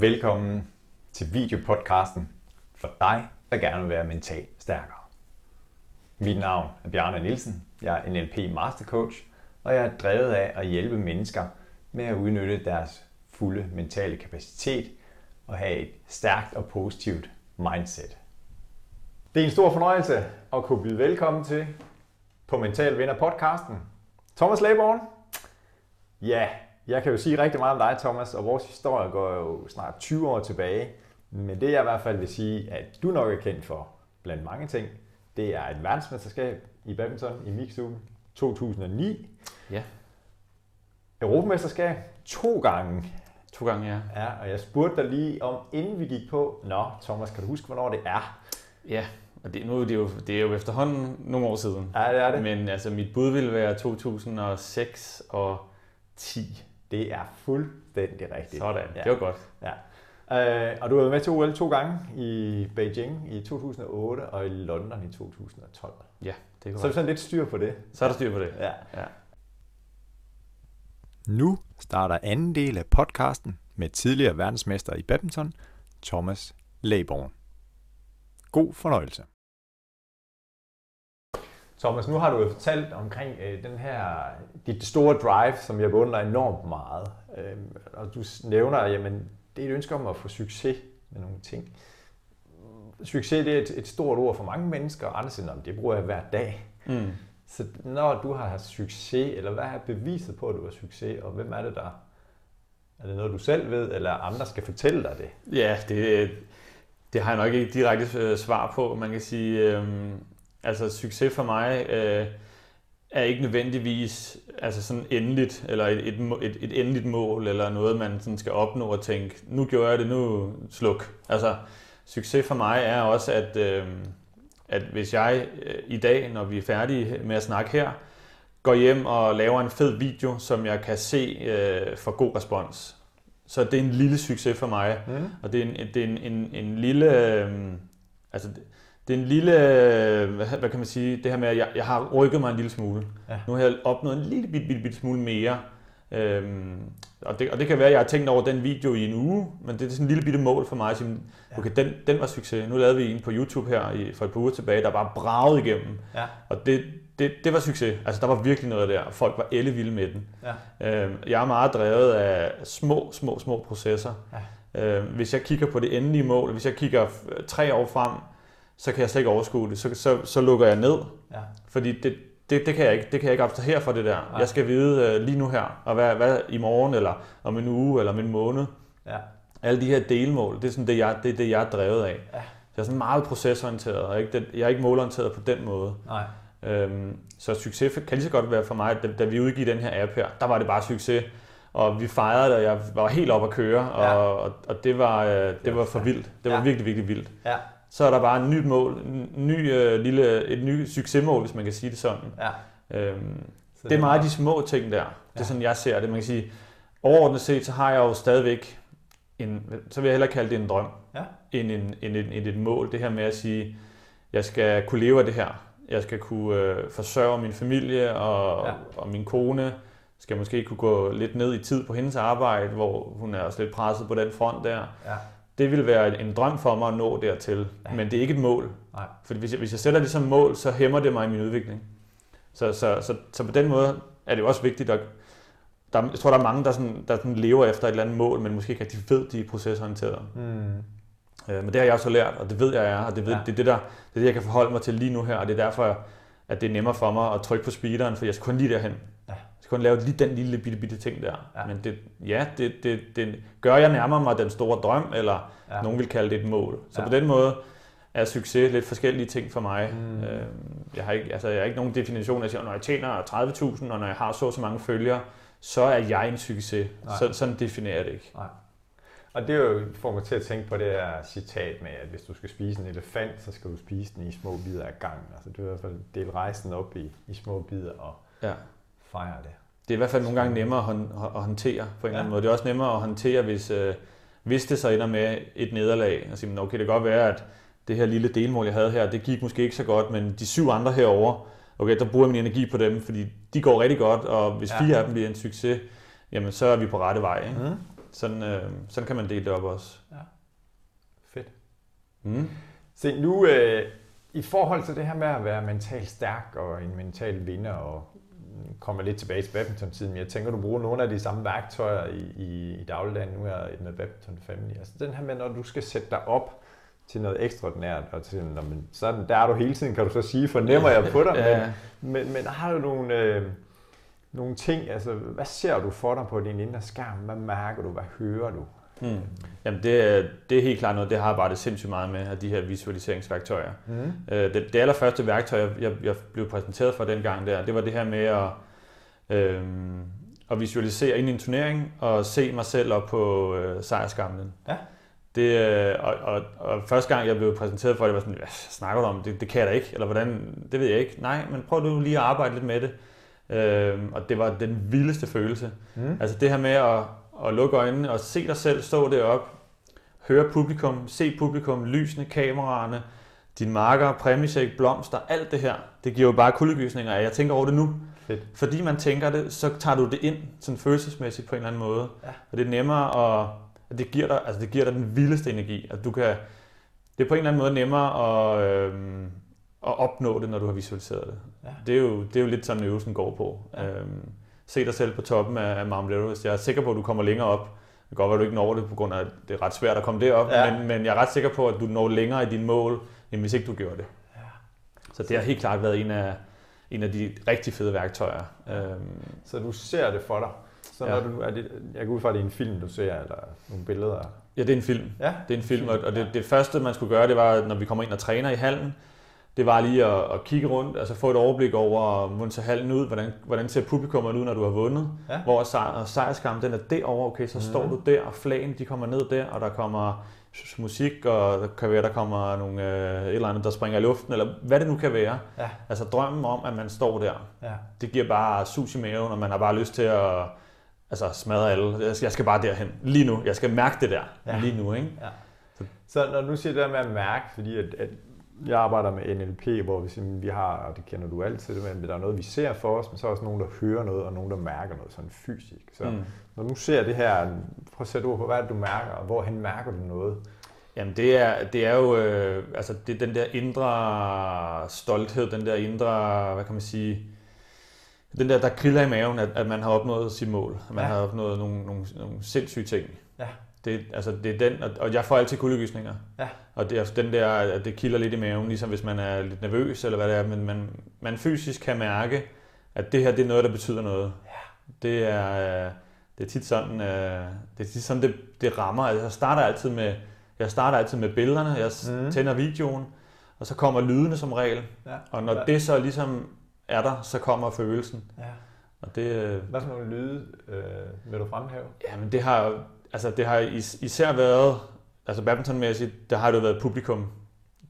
Velkommen til videopodcasten for dig, der gerne vil være mentalt stærkere. Mit navn er Bjarne Nielsen. Jeg er NLP Mastercoach, og jeg er drevet af at hjælpe mennesker med at udnytte deres fulde mentale kapacitet og have et stærkt og positivt mindset. Det er en stor fornøjelse at kunne byde velkommen til på Mental Vinder podcasten. Thomas Laborn. Ja, jeg kan jo sige rigtig meget om dig, Thomas, og vores historie går jo snart 20 år tilbage. Men det jeg i hvert fald vil sige, at du nok er kendt for, blandt mange ting, det er et verdensmesterskab i badminton i Mixed 2009. Ja. Europamesterskab to gange. To gange, ja. Ja, og jeg spurgte dig lige om, inden vi gik på, Nå, Thomas, kan du huske, hvornår det er? Ja, og det, nu er det, jo, det er jo efterhånden nogle år siden. Ja, det er det. Men altså, mit bud ville være 2006 og 10. Det er fuldstændig rigtigt. Sådan, ja. det var godt. Ja. Øh, og du har været med til OL to gange i Beijing i 2008 og i London i 2012. Ja, det er Så er du sådan lidt styr på det. Så er der styr på det. Ja. ja. Nu starter anden del af podcasten med tidligere verdensmester i badminton, Thomas Leborn. God fornøjelse. Thomas, nu har du jo fortalt omkring øh, den her, dit store drive, som jeg beundrer enormt meget. Øh, og du nævner, jamen, det er et ønske om at få succes med nogle ting. Succes det er et, et stort ord for mange mennesker, og andre siger, det bruger jeg hver dag. Mm. Så når du har haft succes, eller hvad er beviset på, at du har succes, og hvem er det der? Er det noget, du selv ved, eller andre skal fortælle dig det? Ja, det, det har jeg nok ikke direkte øh, svar på. Man kan sige, øh, altså succes for mig øh, er ikke nødvendigvis altså sådan endeligt, eller et, et, et, et endeligt mål, eller noget, man sådan skal opnå og tænke, nu gjorde jeg det, nu sluk. Altså, succes for mig er også, at, øh, at hvis jeg øh, i dag, når vi er færdige med at snakke her, går hjem og laver en fed video, som jeg kan se øh, får god respons, så det er en lille succes for mig. Mm. Og det er en, det er en, en, en lille... Øh, altså, det er en lille, hvad, kan man sige, det her med, at jeg, jeg har rykket mig en lille smule. Ja. Nu har jeg opnået en lille bit, bit, bit smule mere. Øhm, og, det, og det kan være, at jeg har tænkt over den video i en uge, men det er sådan en lille bitte mål for mig at sige, okay, den, den var succes. Nu lavede vi en på YouTube her i, for et par uger tilbage, der bare bragede igennem. Ja. Og det, det, det var succes. Altså, der var virkelig noget der. Folk var ellevilde med den. Ja. Øhm, jeg er meget drevet af små, små, små processer. Ja. Øhm, hvis jeg kigger på det endelige mål, hvis jeg kigger tre år frem, så kan jeg slet ikke overskue det. Så, så, så lukker jeg ned. Ja. Fordi det, det, det, kan jeg ikke, det kan jeg ikke abstrahere for det der. Nej. Jeg skal vide uh, lige nu her, og hvad, hvad i morgen, eller om en uge, eller om en måned. Ja. Alle de her delmål, det er sådan det, jeg, det, er det, jeg er drevet af. Ja. Jeg er sådan meget procesorienteret, og ikke, den, jeg er ikke målorienteret på den måde. Nej. Øhm, så succes kan lige så godt være for mig, da, da vi udgive den her app her, der var det bare succes. Og vi fejrede det, og jeg var helt op at køre, og, Ja. og, og det, var, øh, det var for vildt. Det var Ja. virkelig, virkelig vildt. Ja. Så er der bare et nyt mål, en ny, øh, lille, et nyt succesmål, hvis man kan sige det sådan. Ja. Øhm, Så det er meget de små ting der. Det Ja. er sådan, jeg ser det. Man kan sige, overordnet set, så har jeg jo stadigvæk en, så vil jeg hellere kalde det en drøm, Ja. end, en, end, et, end et mål. Det her med at sige, jeg skal kunne leve af det her. Jeg skal kunne øh, forsørge min familie og, Ja. ja. og min kone. Skal måske kunne gå lidt ned i tid på hendes arbejde, hvor hun er også lidt presset på den front der. Ja. Det vil være en drøm for mig at nå dertil, Ja. men det er ikke et mål. Nej. Fordi hvis jeg, hvis jeg sætter det som mål, så hæmmer det mig i min udvikling. Så, så, så, så på den måde er det jo også vigtigt at... Der, jeg tror, der er mange, der, sådan, der sådan lever efter et eller andet mål, men måske ikke rigtig ved, de er procesorienterede. Mm. Øh, men det har jeg også lært, og det ved jeg, jeg er, og det, ved, ja. det, er det, der, det er det, jeg kan forholde mig til lige nu her, og det er derfor, at det er nemmere for mig at trykke på speederen, for jeg skal kun lige derhen. Skal kun lave lige den lille bitte, bitte ting der. Ja. Men det, ja, det, det, det gør jeg nærmere mig den store drøm, eller Ja. nogen vil kalde det et mål. Så Ja. på den måde er succes lidt forskellige ting for mig. Mm. Øh, jeg, har ikke, altså, jeg har ikke nogen definition, jeg siger, når jeg tjener 30.000, og når jeg har så så mange følgere, så er jeg en succes. Nej. Så, sådan definerer jeg det ikke. Nej. Og det er jo, får mig til at tænke på det her citat med, at hvis du skal spise en elefant, så skal du spise den i små bidder af gangen. Altså du i hvert fald dele rejsen op i, i små bidder og Ja. Fejre det. Det er i hvert fald nogle gange nemmere at, hånd, at håndtere på en eller anden Ja. måde. Det er også nemmere at håndtere, hvis, øh, hvis det så ender med et nederlag. Og sige, "Men okay, det kan godt være, at det her lille delmål, jeg havde her, det gik måske ikke så godt, men de syv andre herover, okay, der bruger jeg min energi på dem, fordi de går rigtig godt, og hvis Ja. ja. fire af dem bliver en succes, jamen så er vi på rette vej. Ikke? Mm. sådan, øh, sådan kan man dele det op også. Ja. Fedt. Mm. Se, nu øh, i forhold til det her med at være mentalt stærk og en mental vinder og kommer lidt tilbage til badminton-tiden, men jeg tænker, du bruger nogle af de samme værktøjer i, i, i dagligdagen. Nu er jeg med badminton family. Altså den her med, når du skal sætte dig op til noget ekstraordinært, og til, når man, sådan, der er du hele tiden, kan du så sige, fornemmer jeg på dig, Ja. men, men, men har du nogle, øh, nogle ting, altså hvad ser du for dig på din indre skærm? Hvad mærker du? Hvad hører du? Mm. Jamen det, er- det er helt klart noget, det har jeg arbejdet sindssygt meget med, af de her visualiseringsværktøjer. Mm. Øh, det, det allerførste værktøj, jeg, jeg, jeg blev præsenteret for dengang der, det var det her med at, øh, at visualisere ind i en turnering og se mig selv op på øh, sejrskamlen. Ja. Det, øh, og, og, og første gang, jeg blev præsenteret for det, var sådan, hvad snakker du om? Det, det kan jeg da ikke, eller hvordan, det ved jeg ikke. Nej, men prøv du lige at arbejde lidt med det. Øh, og det var den vildeste følelse. Mm. Altså det her med at, at lukke øjnene og se dig selv stå deroppe, høre publikum, se publikum, lysene, kameraerne, dine marker, præmiesæk, blomster, alt det her, det giver jo bare kuldegysninger af. Jeg tænker over det nu. Fedt. Fordi man tænker det, så tager du det ind sådan følelsesmæssigt på en eller anden måde. Ja. Og det er nemmere at, at det giver dig, altså det giver dig den vildeste energi. At du kan, det er på en eller anden måde nemmere at, øhm, at opnå det, når du har visualiseret det. Ja. Det, er jo, det er jo lidt sådan, øvelsen går på. Ja. Øhm, se dig selv på toppen af, Mount Everest. Jeg er sikker på, at du kommer længere op. Det kan godt være, at du ikke når det, på grund af, at det er ret svært at komme derop, Ja. men, men jeg er ret sikker på, at du når længere i dine mål, end hvis ikke du gjorde det. Ja. Så det har helt klart været en af, en af de rigtig fede værktøjer. Øhm, Så du ser det for dig. Så Ja. når du, er det, jeg går ud fra, at det er en film, du ser, eller nogle billeder. ja, det er en film. Ja, Det er en film, og og det, det første, man skulle gøre, det var, når vi kommer ind og træner i hallen, det var lige at, at kigge rundt, altså få et overblik over, hvordan ser hallen ud, hvordan, hvordan ser publikummet ud, når du har vundet, Ja. hvor sejr, sejrskampen, den er derovre, okay, så Mhm. står du der, og flagene, de kommer ned der, og der kommer musik, og der kan være, der kommer nogle, øh, et eller andet, der springer i luften, eller hvad det nu kan være. Ja. Altså drømmen om, at man står der, ja. det giver bare sus i maven, og man har bare lyst til at altså, smadre alle. Jeg skal, bare derhen. Lige nu. Jeg skal mærke det der. Ja. Ja. Lige nu, ikke? Så når du siger det der med at mærke, fordi at, at jeg arbejder med NLP, hvor vi, simpelthen, vi har, og det kender du altid, men der er noget, vi ser for os, men så er også nogen, der hører noget, og nogen, der mærker noget sådan fysisk. Så mm. Når du ser det her, prøv at sætte ord på, hvad er det, du mærker, og hvorhen mærker du noget? Jamen det er, det er jo øh, altså det er den der indre stolthed, den der indre, hvad kan man sige, den der, der kriller i maven, at, at man har opnået sit mål. At man ja. har opnået nogle, nogle, nogle sindssyge ting. Ja. Det, altså, det er den, og- og jeg får altid kuldegysninger. Ja. Og det er den der, at det kilder lidt i maven, ligesom hvis man er lidt nervøs, eller hvad det er, men man, man fysisk kan mærke, at det her, det er noget, der betyder noget. Ja. Det er, øh, det er tit sådan, øh, det, er tit sådan det, det rammer. Altså, jeg starter altid med, jeg starter altid med billederne, jeg mm. tænder videoen, og så kommer lydene som regel. Ja. Og når Ja. det så ligesom er der, så kommer følelsen. Ja. Og det, øh, Hvad for nogle lyde øh, vil du fremhæve? jamen det har, altså det har is- især været, altså badmintonmæssigt, der har det jo været publikum.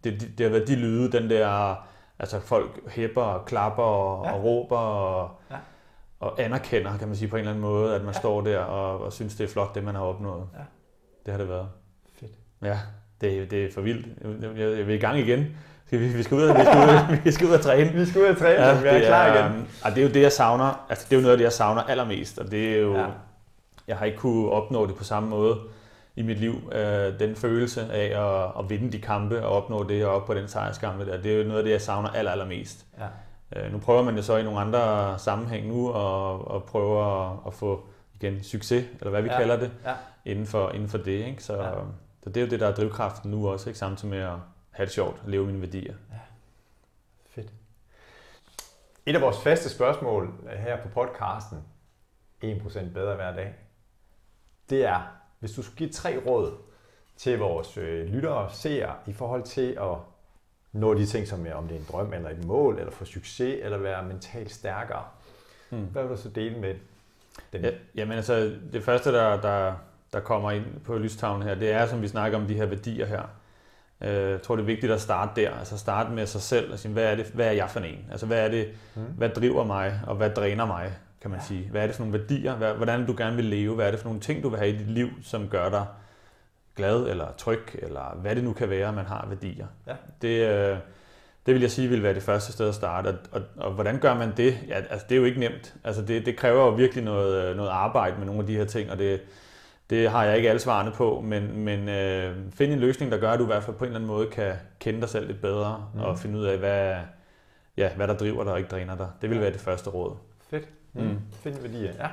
Det, det, det har været de lyde, den der, altså folk hæpper og klapper og, Ja. og råber og, Ja. og anerkender, kan man sige på en eller anden måde, at man Ja. står der og, og synes, det er flot, det man har opnået. Ja. Det har det været. Fedt. Ja, det, det er for vildt. Jeg, jeg vil i gang igen. Skal vi, vi, skal ud, og- vi, skal ud, vi skal ud og træne. Vi skal ud og træne, ja, vi er det klar er, igen. Og det er jo det, jeg savner. Altså, det er jo noget af det, jeg savner allermest. Og det er jo... Ja. Ja. Jeg har ikke kunne opnå det på samme måde i mit liv. Øh, den følelse af at, at vinde de kampe og opnå det og op på den sejrskampe der, det er jo noget af det, jeg savner aller, allermest. Ja. Øh, nu prøver man jo så i nogle andre sammenhæng nu og, og prøver at, at få igen succes, eller hvad vi Ja. ja. kalder det, Ja. inden for, inden for det. Ikke? Så, Ja. ja. så det er jo det, der er drivkraften nu også, ikke? samtidig med at have det sjovt, leve mine værdier. Fedt. Et af vores faste spørgsmål her på podcasten, 1% bedre hver dag, det er, hvis du skulle give tre råd til vores øh, lyttere og seere i forhold til at nå de ting, som er, om det er en drøm eller et mål, eller få succes, eller være mentalt stærkere. Mm. Hvad vil du så dele med den? Ja, jamen altså, det første, der, der, der kommer ind på lystavlen her, det er, som vi snakker om, de her værdier her. Øh, Jeg tror, det er vigtigt at starte der, altså starte med sig selv og sige, hvad er, det, hvad er jeg for en? Altså, hvad er det, Mm. hvad driver mig, og hvad dræner mig, kan man sige. Hvad er det for nogle værdier? Hvordan du gerne vil leve? Hvad er det for nogle ting, du vil have i dit liv, som gør dig glad eller tryg, eller hvad det nu kan være, man har værdier. Ja. Det, øh, det vil jeg sige vil være det første sted at starte. Og, og, og hvordan gør man det? Ja, altså, det er jo ikke nemt. Altså, det, det kræver jo virkelig noget, øh, noget arbejde med nogle af de her ting, og det, det har jeg ikke alle svarene på, men, men øh, find en løsning, der gør, at du i hvert fald på en eller anden måde kan kende dig selv lidt bedre, mm. og finde ud af, hvad, ja, hvad der driver dig og ikke dræner dig. Det vil være det første råd. Fedt. Mm. Mm. Find værdier, ja.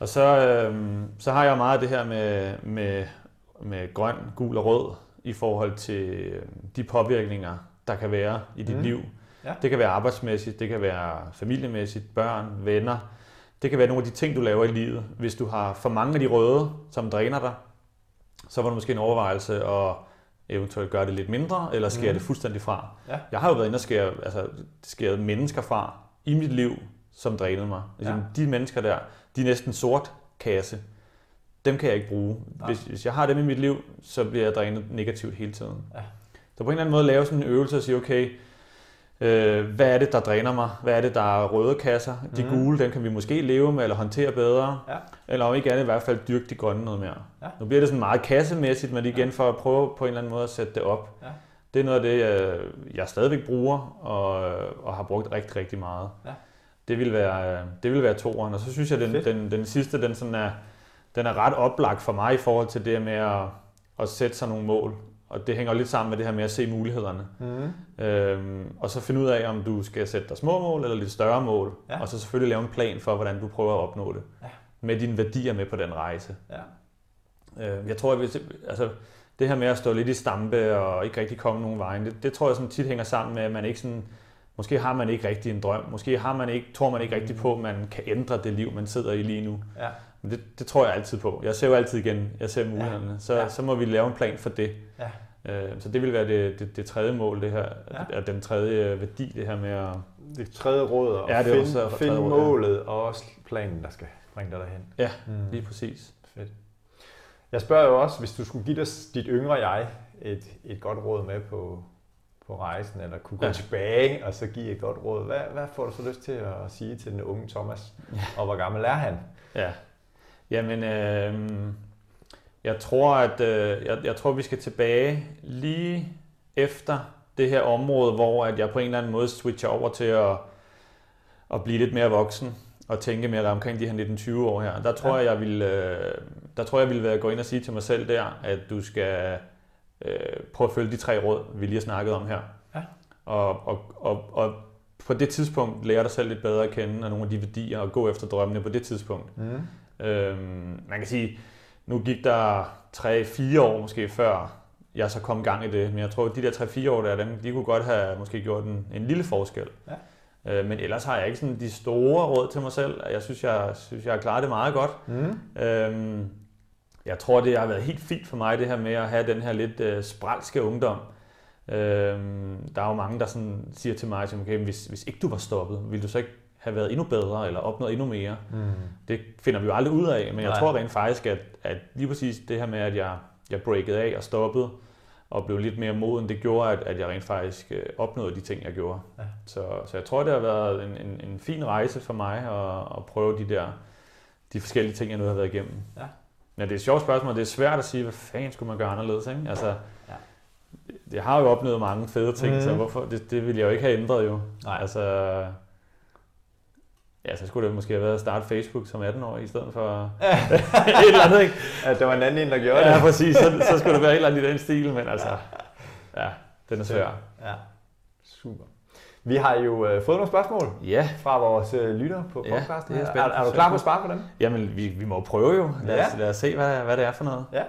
Og så, øh, så har jeg meget af det her med, med, med grøn, gul og rød i forhold til øh, de påvirkninger, der kan være i dit mm. liv. Ja. Det kan være arbejdsmæssigt, det kan være familiemæssigt, børn, venner. Det kan være nogle af de ting, du laver i livet. Hvis du har for mange af de røde, som dræner dig, så var det måske en overvejelse at eventuelt gøre det lidt mindre, eller skære mm. det fuldstændig fra. Ja. Jeg har jo været inde og skære, altså, skære mennesker fra i mit liv, som drænede mig. Altså, ja. De mennesker der, de er næsten sort kasse. Dem kan jeg ikke bruge. Hvis, hvis jeg har dem i mit liv, så bliver jeg drænet negativt hele tiden. Ja. Så på en eller anden måde lave sådan en øvelse og sige, okay, øh, hvad er det, der dræner mig? Hvad er det, der er røde kasser? De mm. gule, dem kan vi måske leve med eller håndtere bedre. Ja. Eller om ikke andet i hvert fald dyrke de grønne noget mere. Ja. Nu bliver det sådan meget kassemæssigt, men igen for at prøve på en eller anden måde at sætte det op. Ja. Det er noget af det, jeg stadigvæk bruger og, og har brugt rigtig, rigtig meget. Ja. Det vil være, det vil være toeren. Og så synes jeg, den, den, den sidste, den, sådan er, den er ret oplagt for mig i forhold til det med at, at sætte sig nogle mål. Og det hænger lidt sammen med det her med at se mulighederne. Mm. Øhm, og så finde ud af, om du skal sætte dig små mål eller lidt større mål. Ja. Og så selvfølgelig lave en plan for, hvordan du prøver at opnå det. Ja. Med dine værdier med på den rejse. Ja. Øh, jeg tror, at hvis, altså, det her med at stå lidt i stampe og ikke rigtig komme nogen vej, det, det tror jeg sådan tit hænger sammen med, at man ikke sådan, måske har man ikke rigtig en drøm, måske har man ikke, tror man ikke rigtig på, at man kan ændre det liv, man sidder i lige nu. Ja. Men det, det tror jeg altid på. Jeg ser jo altid igen, jeg ser mulighederne. Ja. Så, ja. så må vi lave en plan for det. Ja. Øh, så det vil være det, det, det tredje mål, det her, ja. den tredje værdi, det her med at... Det tredje råd, at ja, finde, også finde råd, målet ja. og også planen, der skal bringe dig derhen. Ja, mm. lige præcis. Fedt. Jeg spørger jo også, hvis du skulle give dig dit yngre jeg et, et godt råd med på, på rejsen, eller kunne gå ja. tilbage og så give et godt råd, hvad, hvad får du så lyst til at sige til den unge Thomas, ja. og hvor gammel er han? Ja, jamen øh, jeg tror, at øh, jeg, jeg tror, vi skal tilbage lige efter det her område, hvor at jeg på en eller anden måde switcher over til at, at blive lidt mere voksen og tænke mere omkring de her 19-20 år her. Der tror ja. jeg, jeg vil, øh, der tror jeg, jeg vil gå ind og sige til mig selv der, at du skal øh, prøve at følge de tre råd, vi lige har snakket om her. Ja. Og, og, og, og på det tidspunkt lære dig selv lidt bedre at kende, og nogle af de værdier, og gå efter drømmene på det tidspunkt. Mm. Øhm, man kan sige, nu gik der 3-4 år måske før jeg så kom i gang i det, men jeg tror, at de der 3-4 år der, dem, de kunne godt have måske gjort en, en lille forskel. Ja. Øh, men ellers har jeg ikke sådan de store råd til mig selv. Jeg synes, jeg, synes, jeg har klaret det meget godt. Mm. Øhm, jeg tror, det har været helt fint for mig, det her med at have den her lidt øh, spralske ungdom. Øhm, der er jo mange, der sådan siger til mig, okay, hvis, hvis ikke du var stoppet, ville du så ikke have været endnu bedre eller opnået endnu mere. Mm. Det finder vi jo aldrig ud af, men jeg Nej. tror rent faktisk, at, at lige præcis det her med, at jeg, jeg breakede af og stoppede, og blev lidt mere moden, det gjorde, at, at jeg rent faktisk øh, opnåede de ting, jeg gjorde. Ja. Så, så jeg tror, det har været en, en, en fin rejse for mig at, at prøve de der de forskellige ting, jeg nu har været igennem. Ja. Men det er et sjovt spørgsmål, det er svært at sige, hvad fanden skulle man gøre anderledes, ikke? Altså, ja. jeg har jo opnået mange fede ting, mm. så hvorfor, det, det ville jeg jo ikke have ændret jo. Nej. Altså, Ja, så skulle det måske have været at starte Facebook som 18 år i stedet for et eller andet, ikke? Ja, det var en anden en, der gjorde ja, det. Ja, præcis. Så, så skulle det være et eller andet i den stil, men altså, ja, den er svær. Ja, super. Vi har jo øh, fået nogle spørgsmål ja. fra vores øh, lytter på podcasten. Ja, er, er, er du klar på at svare på dem? Jamen, vi, vi må prøve jo. Lad os, ja. lad os se, hvad, hvad det er for noget. Ja.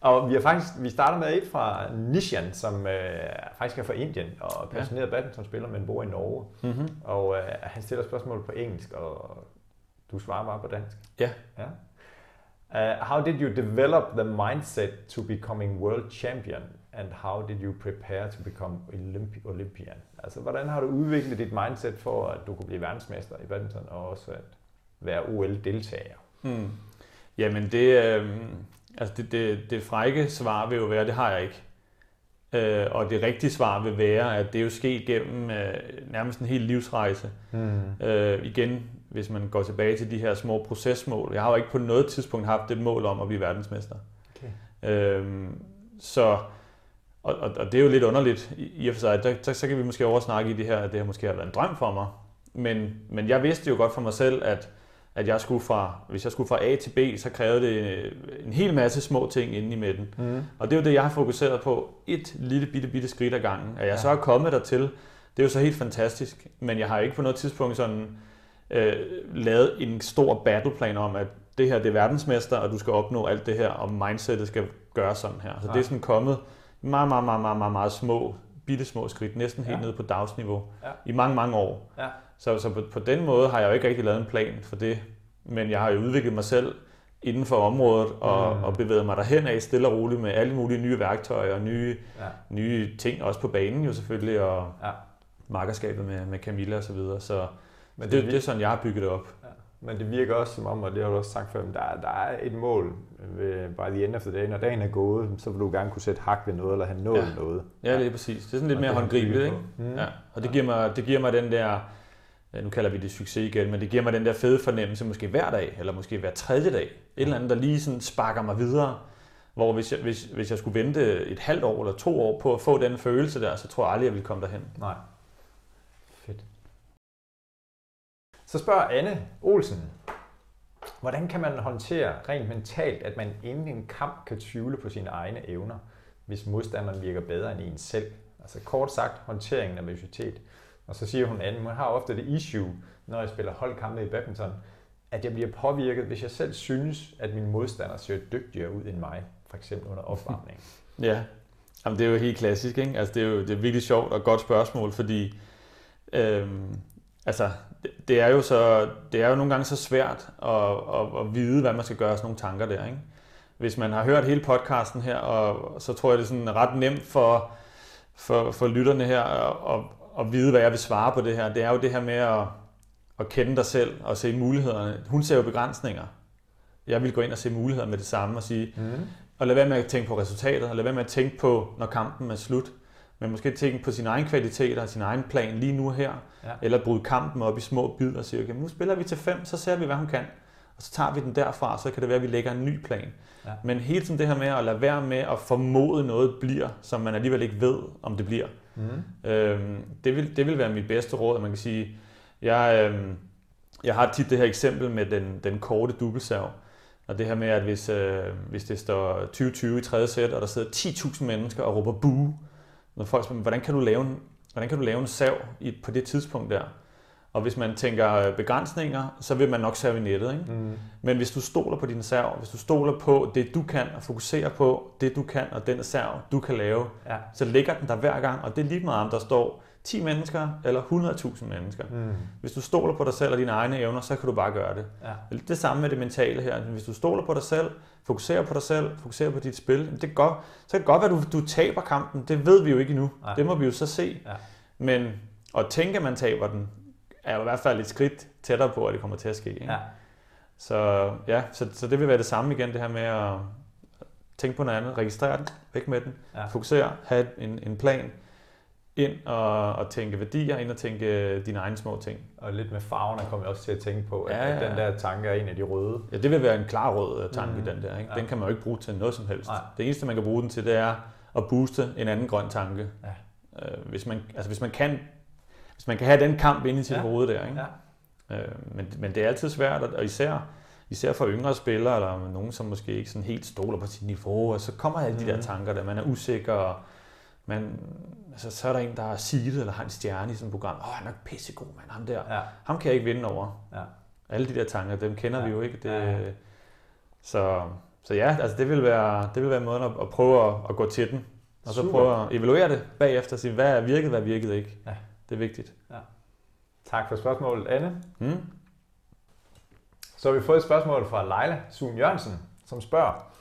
Og vi har faktisk, vi starter med et fra Nishan, som øh, faktisk er fra Indien og er passioneret ja. badmintonspiller, men bor i Norge. Mm-hmm. Og øh, han stiller spørgsmål på engelsk, og du svarer bare på dansk. Ja. ja. Uh, how did you develop the mindset to becoming world champion, and how did you prepare to become Olympi- Olympian? Altså, hvordan har du udviklet dit mindset for, at du kunne blive verdensmester i badminton, og også at være OL-deltager? Hmm. Jamen, det, øh, Altså det, det, det frække svar vil jo være, det har jeg ikke. Øh, og det rigtige svar vil være, at det er jo sket gennem øh, nærmest en hel livsrejse. Mm. Øh, igen, hvis man går tilbage til de her små procesmål. Jeg har jo ikke på noget tidspunkt haft et mål om at blive verdensmester. Okay. Øh, så, og, og, og det er jo lidt underligt i, og for sig. Der, der, så kan vi måske oversnakke i det her, at det her måske har været en drøm for mig. Men, men jeg vidste jo godt for mig selv, at at jeg skulle fra, hvis jeg skulle fra A til B, så krævede det øh, en hel masse små ting inde i midten. Mm. Og det er jo det, jeg har fokuseret på. Et lille bitte, bitte skridt ad gangen. At jeg ja. så er kommet dertil, det er jo så helt fantastisk. Men jeg har ikke på noget tidspunkt sådan øh, lavet en stor battleplan om, at det her det er verdensmester, og du skal opnå alt det her, og mindsetet skal gøre sådan her. Så ja. det er sådan kommet meget, meget, meget, meget, meget, meget små, bitte små skridt, næsten helt ja. ned på dagsniveau, ja. i mange, mange år. Ja. Så, så på, på den måde har jeg jo ikke rigtig lavet en plan for det, men jeg har jo udviklet mig selv inden for området og, mm. og bevæget mig derhen af stille og roligt med alle mulige nye værktøjer og nye, ja. nye ting, også på banen jo selvfølgelig, og ja. markerskabet med, med Camilla og så videre. Så, men det, det, det er sådan, jeg har bygget det op. Men det virker også som om, og det har du også sagt før, at der, der er et mål ved, bare lige end efter dagen. Når dagen er gået, så vil du gerne kunne sætte hak ved noget, eller have nået ja. noget. Ja, det er præcis. Det er sådan lidt og mere håndgribeligt, ikke? Mm. Ja. Og det giver, mig, det giver mig den der, nu kalder vi det succes igen, men det giver mig den der fede fornemmelse, måske hver dag, eller måske hver tredje dag. Et eller andet, der lige sådan sparker mig videre. Hvor hvis jeg, hvis, hvis jeg skulle vente et halvt år eller to år på at få den følelse der, så tror jeg aldrig, jeg ville komme derhen. Nej. Fedt. Så spørger Anne Olsen, hvordan kan man håndtere rent mentalt, at man inden en kamp kan tvivle på sine egne evner, hvis modstanderen virker bedre end en selv? Altså kort sagt, håndteringen af nervøsitet. Og så siger hun, Anne, man har ofte det issue, når jeg spiller holdkampe i badminton, at jeg bliver påvirket, hvis jeg selv synes, at min modstander ser dygtigere ud end mig, for eksempel under opvarmning. ja, Jamen, det er jo helt klassisk. Ikke? Altså, det, er jo, det er virkelig sjovt og godt spørgsmål, fordi øhm, altså, det, er jo så, det er jo nogle gange så svært at, at, at vide, hvad man skal gøre sådan nogle tanker der. Ikke? Hvis man har hørt hele podcasten her, og så tror jeg, det er sådan ret nemt for, for, for lytterne her at, at vide, hvad jeg vil svare på det her. Det er jo det her med at, at kende dig selv og se mulighederne. Hun ser jo begrænsninger. Jeg vil gå ind og se muligheder med det samme og sige, mm. og lad være med at tænke på resultatet, og lad være med at tænke på, når kampen er slut men måske tænke på sin egen kvaliteter og sin egen plan lige nu her, ja. eller bryde kampen op i små bidder og sige, okay, nu spiller vi til fem, så ser vi, hvad hun kan, og så tager vi den derfra, så kan det være, at vi lægger en ny plan. Ja. Men hele tiden det her med at lade være med at formode noget bliver, som man alligevel ikke ved, om det bliver. Mm. Øhm, det, vil, det vil være mit bedste råd, at man kan sige, jeg, øhm, jeg har tit det her eksempel med den, den korte dubbelsav, og det her med, at hvis, øh, hvis det står 20-20 i tredje sæt, og der sidder 10.000 mennesker og råber boo, når folk spørger, hvordan kan du lave en, hvordan kan du lave en sav i, på det tidspunkt der? Og hvis man tænker øh, begrænsninger, så vil man nok save i nettet. Ikke? Mm. Men hvis du stoler på din serv, hvis du stoler på det, du kan, og fokuserer på det, du kan, og den serv, du kan lave, ja. så ligger den der hver gang. Og det er lige meget om der står 10 mennesker eller 100.000 mennesker. Mm. Hvis du stoler på dig selv og dine egne evner, så kan du bare gøre det. Ja. Det samme med det mentale her. Hvis du stoler på dig selv, fokuserer på dig selv, fokuserer på dit spil, det godt, så kan det godt være, at du, du taber kampen. Det ved vi jo ikke endnu. Ja. Det må vi jo så se. Ja. Men at tænke, at man taber den, er jo i hvert fald et skridt tættere på, at det kommer til at ske. Ikke? Ja. Så ja, så, så det vil være det samme igen, det her med at tænke på noget andet, registrere den, væk med den, ja. fokusere, have en, en plan, ind og, og tænke værdier, ind og tænke dine egne små ting. Og lidt med farverne kommer jeg også til at tænke på, at, ja, ja, ja. den der tanke er en af de røde. Ja, det vil være en klar rød tanke, mm. den der. Ikke? Ja. Den kan man jo ikke bruge til noget som helst. Nej. Det eneste, man kan bruge den til, det er at booste en anden grøn tanke. Ja. Øh, hvis, man, altså, hvis, man kan, hvis man kan have den kamp inde i sit ja. hoved der. Ikke? Ja. Øh, men, men det er altid svært, og især, især for yngre spillere, eller nogen, som måske ikke sådan helt stoler på sit niveau, og så kommer alle de der mm. tanker der, man er usikker, og man, altså, så er der en, der er seedet eller har en stjerne i sådan et program. Åh, oh, han er pissegod, mand. Ham der. Ja. Ham kan jeg ikke vinde over. Ja. Alle de der tanker, dem kender ja. vi jo ikke. Det, ja. Så, så ja, altså det vil være, det vil være måden at, at prøve at, at gå til den. Og så Super. prøve at evaluere det bagefter og sige, hvad er virket, hvad virket ikke. Ja. Det er vigtigt. Ja. Tak for spørgsmålet, Anne. Mm. Så har vi fået et spørgsmål fra Leila Sun Jørgensen, som spørger,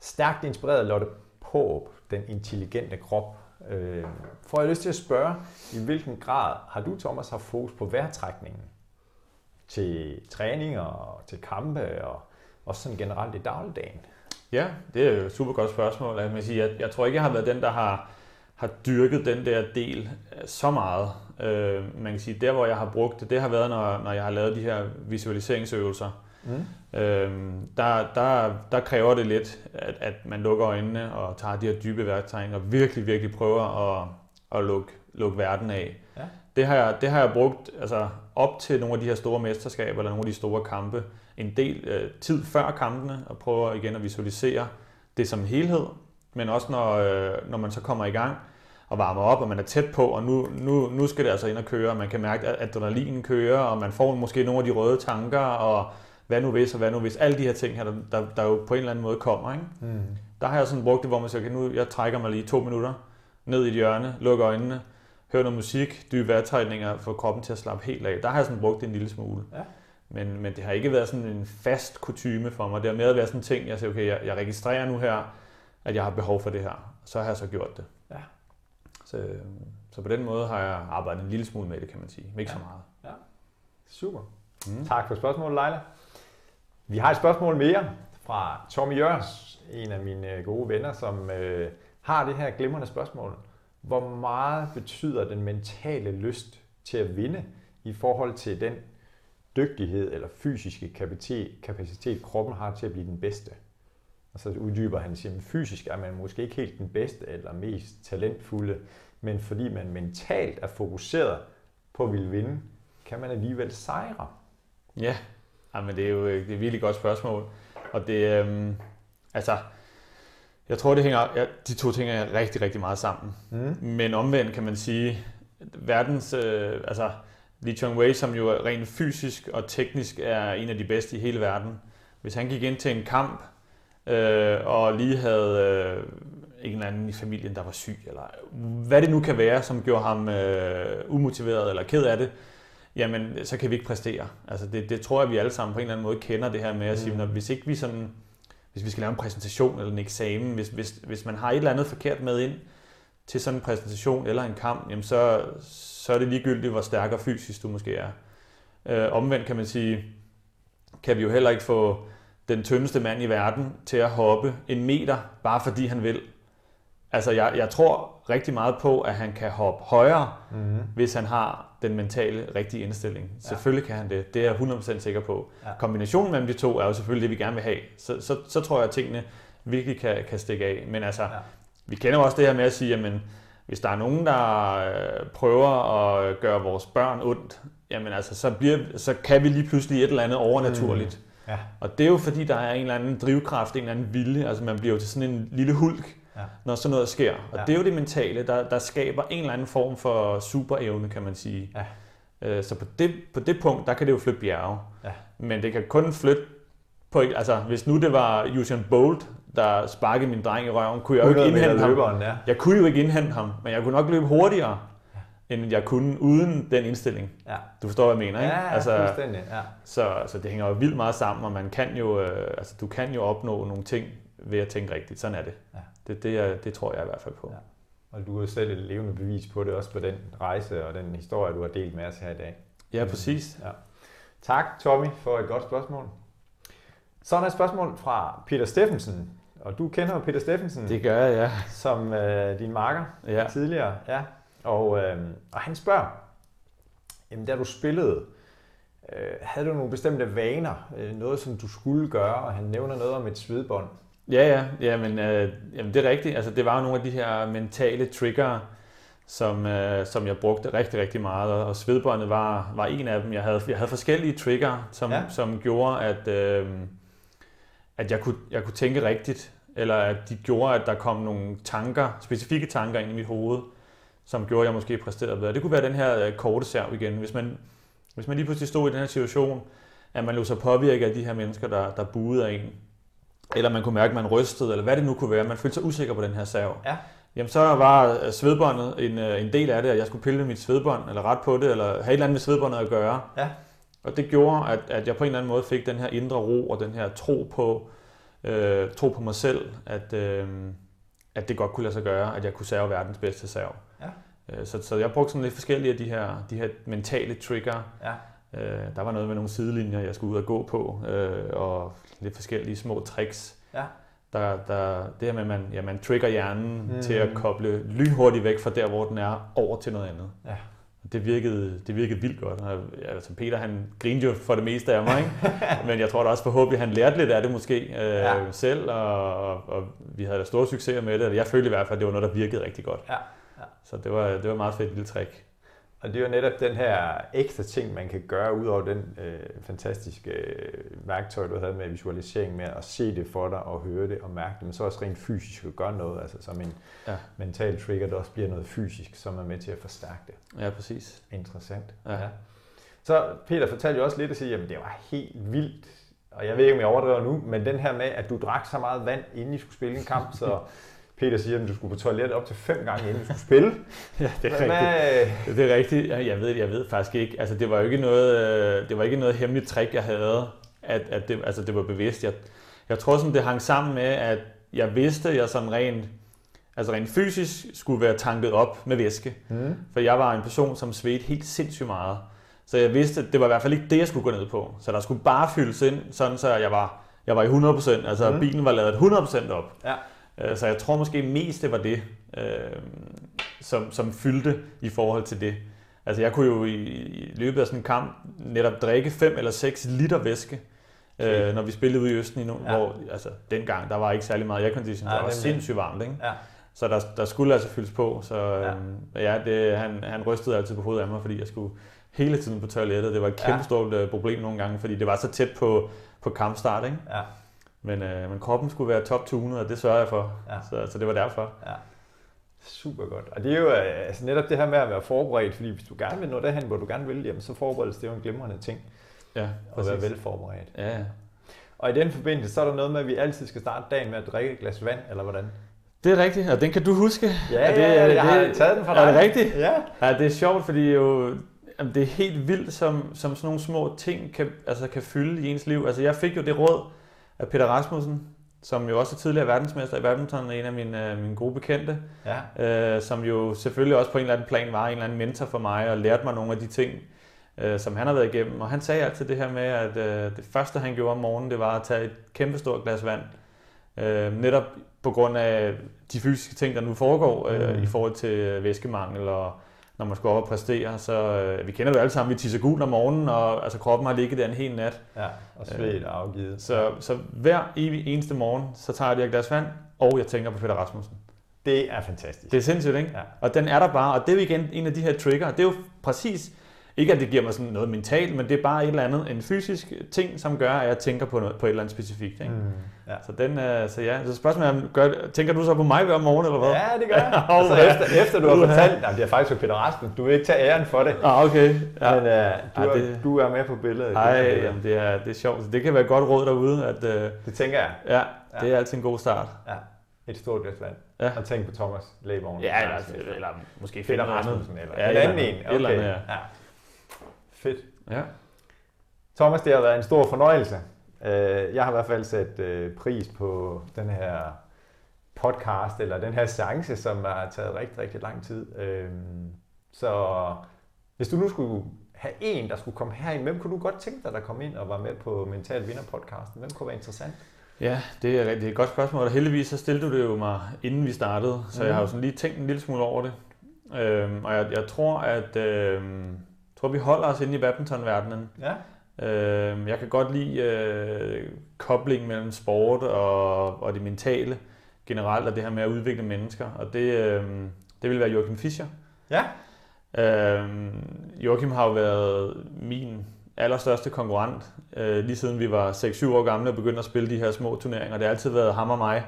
stærkt inspireret Lotte Påb den intelligente krop. Øh, får jeg lyst til at spørge, i hvilken grad har du, Thomas, haft fokus på vejrtrækningen til træning og til kampe og også sådan generelt i dagligdagen? Ja, det er jo et super godt spørgsmål. Jeg, vil sige, jeg, jeg tror ikke, jeg har været den, der har, har dyrket den der del så meget. Øh, man kan sige, der hvor jeg har brugt det, det har været, når, når jeg har lavet de her visualiseringsøvelser. Mm. Øhm, der, der, der kræver det lidt, at, at man lukker øjnene og tager de her dybe værktøjer og virkelig, virkelig prøver at, at lukke, lukke verden af. Ja. Det, har jeg, det har jeg brugt altså, op til nogle af de her store mesterskaber eller nogle af de store kampe en del øh, tid før kampene og prøver igen at visualisere det som en helhed, men også når, øh, når man så kommer i gang og varmer op, og man er tæt på, og nu, nu, nu skal det altså ind og køre, og man kan mærke, at adrenalinen kører, og man får måske nogle af de røde tanker, og hvad nu hvis, og hvad nu hvis, alle de her ting her, der, der, der jo på en eller anden måde kommer. Ikke? Mm. Der har jeg sådan brugt det, hvor man siger, okay, nu jeg trækker mig lige to minutter, ned i et hjørne, lukker øjnene, hører noget musik, dybe vejrtrækninger, for kroppen til at slappe helt af. Der har jeg sådan brugt det en lille smule. Ja. Men, men det har ikke været sådan en fast kutyme for mig. Det har mere været sådan en ting, jeg siger, okay, jeg, jeg registrerer nu her, at jeg har behov for det her. Så har jeg så gjort det. Ja. Så, så på den måde har jeg arbejdet en lille smule med det, kan man sige. Men ikke ja. så meget. Ja. Super. Mm. Tak for spørgsmålet, Leila. Vi har et spørgsmål mere fra Tommy Jørs, en af mine øh, gode venner, som øh, har det her glimrende spørgsmål. Hvor meget betyder den mentale lyst til at vinde i forhold til den dygtighed eller fysiske kapacitet, kapacitet kroppen har til at blive den bedste? Og så uddyber han siger, at fysisk er man måske ikke helt den bedste eller mest talentfulde, men fordi man mentalt er fokuseret på at ville vinde, kan man alligevel sejre. Ja, men det er jo det er et virkelig godt spørgsmål. Og det, øhm, altså, jeg tror, det hænger, ja, de to ting er rigtig, rigtig meget sammen. Mm. Men omvendt kan man sige, verdens, øh, altså Li Chongwei, som jo rent fysisk og teknisk er en af de bedste i hele verden, hvis han gik ind til en kamp, øh, og lige havde øh, en eller anden i familien, der var syg, eller hvad det nu kan være, som gjorde ham øh, umotiveret eller ked af det, jamen så kan vi ikke præstere. Altså det, det tror jeg, vi alle sammen på en eller anden måde kender det her med at sige, mm. når, hvis ikke vi sådan, hvis vi skal lave en præsentation eller en eksamen, hvis, hvis, hvis man har et eller andet forkert med ind til sådan en præsentation eller en kamp, jamen så, så er det ligegyldigt, hvor stærk og fysisk du måske er. Øh, omvendt kan man sige, kan vi jo heller ikke få den tyndeste mand i verden til at hoppe en meter, bare fordi han vil. Altså, jeg, jeg tror rigtig meget på, at han kan hoppe højere, mm-hmm. hvis han har den mentale rigtige indstilling. Ja. Selvfølgelig kan han det. Det er jeg 100% sikker på. Ja. Kombinationen mellem de to er jo selvfølgelig det, vi gerne vil have. Så, så, så tror jeg, at tingene virkelig kan, kan stikke af. Men altså, ja. vi kender jo også det her med at sige, jamen, hvis der er nogen, der øh, prøver at gøre vores børn ondt, jamen altså, så, bliver, så kan vi lige pludselig et eller andet overnaturligt. Mm Ja. Og det er jo fordi, der er en eller anden drivkraft, en eller anden vilje. Altså man bliver jo til sådan en lille hulk, ja. når sådan noget sker. Og ja. det er jo det mentale, der, der skaber en eller anden form for superevne, kan man sige. Ja. Øh, så på det, på det punkt, der kan det jo flytte bjerge. Ja. Men det kan kun flytte på, altså hvis nu det var Usain Bolt, der sparkede min dreng i røven, kunne jeg jo ikke indhente ham. Løberen, ja. Jeg kunne jo ikke indhente ham, men jeg kunne nok løbe hurtigere end jeg kunne uden den indstilling. Ja. Du forstår, hvad jeg mener, ikke? Ja, altså, fuldstændig. Ja. Så, så det hænger jo vildt meget sammen, og man kan jo, øh, altså, du kan jo opnå nogle ting ved at tænke rigtigt. Sådan er det. Ja. Det, det, det tror jeg i hvert fald på. Ja. Og du er selv et levende bevis på det, også på den rejse og den historie, du har delt med os her i dag. Ja, præcis. Ja. Tak, Tommy, for et godt spørgsmål. Så er der et spørgsmål fra Peter Steffensen. Og du kender jo Peter Steffensen. Det gør jeg, ja. Som øh, din marker ja. tidligere. Ja. Og, øh, og han spørger, jamen da du spillede, øh, havde du nogle bestemte vaner, øh, noget som du skulle gøre, og han nævner noget om et svedbånd. Ja, ja, ja men, øh, jamen det er rigtigt. Altså, det var jo nogle af de her mentale trigger, som, øh, som jeg brugte rigtig, rigtig meget, og svedbåndet var, var en af dem. Jeg havde, jeg havde forskellige trigger, som, ja. som gjorde, at, øh, at jeg, kunne, jeg kunne tænke rigtigt, eller at de gjorde, at der kom nogle tanker, specifikke tanker ind i mit hoved, som gjorde, at jeg måske præsterede bedre. Det kunne være den her øh, korte serv igen. Hvis man, hvis man lige pludselig stod i den her situation, at man lå sig påvirke af de her mennesker, der, der buede af en, eller man kunne mærke, at man rystede, eller hvad det nu kunne være. Man følte sig usikker på den her serv. Ja. Jamen så var øh, svedbåndet en, øh, en del af det, at jeg skulle pille mit svedbånd, eller ret på det, eller have et eller andet med svedbåndet at gøre. Ja. Og det gjorde, at, at jeg på en eller anden måde fik den her indre ro, og den her tro på, øh, tro på mig selv, at, øh, at det godt kunne lade sig gøre, at jeg kunne serve verdens bedste serv. Ja. Øh, så, så jeg brugte sådan lidt forskellige af de her, de her mentale trigger. Ja. Øh, der var noget med nogle sidelinjer, jeg skulle ud og gå på, øh, og lidt forskellige små tricks. Ja. Der, der, det her med, at man, ja, man trigger hjernen mm. til at koble lynhurtigt væk fra der, hvor den er, over til noget andet. Ja. Det virkede, det virkede vildt godt. Altså Peter han grinede jo for det meste af mig, ikke? men jeg tror da også forhåbentlig, han lærte lidt af det måske øh, ja. selv, og, og, og vi havde da store succeser med det. Jeg følte i hvert fald, at det var noget, der virkede rigtig godt. Ja. Ja. Så det var, det var meget fedt lille trick. Og det er jo netop den her ekstra ting, man kan gøre, ud over den øh, fantastiske øh, værktøj, du havde med visualisering, med at se det for dig og høre det og mærke det, men så også rent fysisk at gøre noget, altså som en ja. mental trigger, der også bliver noget fysisk, som er med til at forstærke det. Ja, præcis. Interessant. Ja. ja. Så Peter fortalte jo også lidt og sige, at det var helt vildt, og jeg ved ikke, om jeg overdriver nu, men den her med, at du drak så meget vand, inden I skulle spille en kamp, så Peter siger, at du skulle på toilettet op til fem gange, inden du skulle spille. ja, det er Hvad, rigtigt. Det er rigtigt. Jeg ved, jeg ved faktisk ikke. Altså, det var jo ikke noget, øh, det var ikke noget hemmeligt trick, jeg havde, at, at det, altså, det var bevidst. Jeg, jeg tror, sådan, det hang sammen med, at jeg vidste, at jeg sådan rent, altså rent fysisk skulle være tanket op med væske. Mm. For jeg var en person, som svedte helt sindssygt meget. Så jeg vidste, at det var i hvert fald ikke det, jeg skulle gå ned på. Så der skulle bare fyldes ind, sådan så jeg var, jeg var i 100%. Altså mm. bilen var lavet 100% op. Ja. Øh, så jeg tror måske mest, det var det, øh, som, som fyldte i forhold til det. Altså jeg kunne jo i, i løbet af sådan en kamp netop drikke 5 eller 6 liter væske, okay. øh, når vi spillede ude i Østen, nu, ja. hvor altså, dengang der var ikke særlig meget aircondition, det var sindssygt varmt. Ikke? Ja. Så der, der skulle altså fyldes på. Så øh, ja, ja det, han, han rystede altid på hovedet af mig, fordi jeg skulle hele tiden på toilettet. Det var et kæmpe ja. stort problem nogle gange, fordi det var så tæt på, på kampstart. Ikke? Ja. Men, øh, men kroppen skulle være top tunet, og det sørger jeg for. Ja. Så, så det var derfor. Ja. Super godt. Og det er jo øh, altså netop det her med at være forberedt, fordi hvis du gerne vil nå derhen, hvor du gerne vil, jamen, så forberedelse det er jo en glimrende ting. Ja, at være velforberedt. Ja, ja. Og i den forbindelse, så er der noget med, at vi altid skal starte dagen med at drikke et glas vand, eller hvordan? Det er rigtigt, og den kan du huske. Ja, er det, ja, jeg har taget den fra dig. Er det rigtigt? Ja. ja det er sjovt, fordi jo, jamen, det er helt vildt, som, som sådan nogle små ting kan, altså, kan fylde i ens liv. Altså, jeg fik jo det råd, af Peter Rasmussen, som jo også er tidligere verdensmester i badminton, en af mine, øh, mine gode bekendte, ja. øh, som jo selvfølgelig også på en eller anden plan var en eller anden mentor for mig og lærte mig nogle af de ting, øh, som han har været igennem. Og han sagde altid det her med, at øh, det første han gjorde om morgenen, det var at tage et kæmpestort glas vand. Øh, netop på grund af de fysiske ting, der nu foregår øh, mm. i forhold til væskemangel og når man skal op og præstere. Så øh, vi kender det jo alle sammen, vi tisser gul om morgenen, og altså, kroppen har ligget der en hel nat. Ja, og svedt og afgivet. Så, så hver evig eneste morgen, så tager jeg et glas vand, og jeg tænker på Peter Rasmussen. Det er fantastisk. Det er sindssygt, ikke? Ja. Og den er der bare, og det er jo igen en af de her trigger. Det er jo præcis ikke at det giver mig sådan noget mentalt, men det er bare et eller andet, en fysisk ting, som gør, at jeg tænker på, noget, på et eller andet specifikt. Ikke? Mm, ja. Så, den, uh, så ja, så spørgsmålet er, gør, tænker du så på mig hver morgen, eller hvad? Ja, det gør jeg. altså, efter, efter du har fortalt, nej, det er faktisk for Peter Rasmus, du vil ikke tage æren for det. Ah, okay. Ja. Men uh, du, ja, er, det, du er med på billedet. Nej, det, det, er, det er sjovt. Så det kan være et godt råd derude. At, uh, det tænker jeg. Ja, det er altid en god start. Ja. Et stort glas vand. Ja. Og tænk på Thomas Lægevogn. Ja, eller, eller måske Peter Rasmussen. Eller ja, en anden en. Okay. Eller, ja. ja. Fedt. Ja. Thomas, det har været en stor fornøjelse. Øh, jeg har i hvert fald sat øh, pris på den her podcast, eller den her seance, som har taget rigtig, rigtig lang tid. Øh, så hvis du nu skulle have en, der skulle komme herind, hvem kunne du godt tænke dig, der kom ind og var med på Mental Vinder podcasten? Hvem kunne være interessant? Ja, det er, det er et godt spørgsmål, og heldigvis så stillede du det jo mig, inden vi startede, så mm. jeg har jo sådan lige tænkt en lille smule over det. Øhm, og jeg, jeg tror, at øhm, tror, vi holder os inde i badmintonverdenen. Ja. Øh, jeg kan godt lide øh, koblingen mellem sport og, og det mentale generelt, og det her med at udvikle mennesker. Og det, øh, det vil være Joachim Fischer. Ja. Øh, Joachim har jo været min allerstørste konkurrent, øh, lige siden vi var 6-7 år gamle og begyndte at spille de her små turneringer. Det har altid været ham og mig,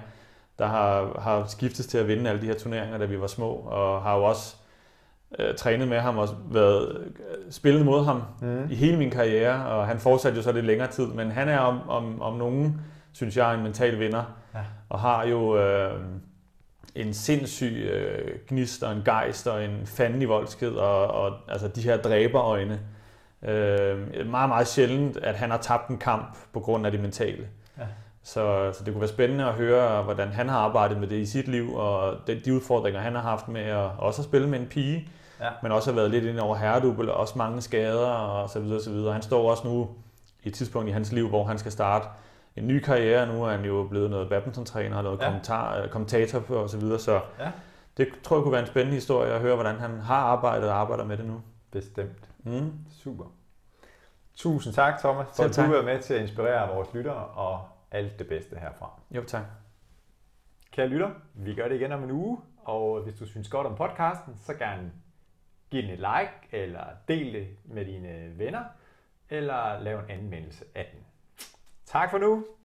der har, har skiftet til at vinde alle de her turneringer, da vi var små, og har jo også øh, trænet med ham og været, øh, spillet mod ham mm. i hele min karriere, og han fortsatte jo så lidt længere tid, men han er om, om, om nogen, synes jeg, en mental vinder, ja. og har jo øh, en sindssyg øh, gnist og en gejst og en fanden i voldsked, og, og altså de her dræberøjne. Øh, meget, meget sjældent, at han har tabt en kamp på grund af det mentale. Ja. Så, så det kunne være spændende at høre, hvordan han har arbejdet med det i sit liv, og de udfordringer, han har haft med at også at spille med en pige, ja. men også har været lidt ind over herredubbel, og også mange skader og så videre, så videre. Han står også nu i et tidspunkt i hans liv, hvor han skal starte en ny karriere. Nu er han jo blevet noget badminton-træner og noget ja. kommentar, kommentator på og så videre, så ja. det tror jeg kunne være en spændende historie at høre, hvordan han har arbejdet og arbejder med det nu. Bestemt. Mm. Super. Tusind tak, Thomas, for at du er med til at inspirere vores lyttere, og alt det bedste herfra. Jo, tak. Kære lytter, vi gør det igen om en uge, og hvis du synes godt om podcasten, så gerne Giv den et like, eller del det med dine venner, eller lav en anmeldelse af den. Tak for nu.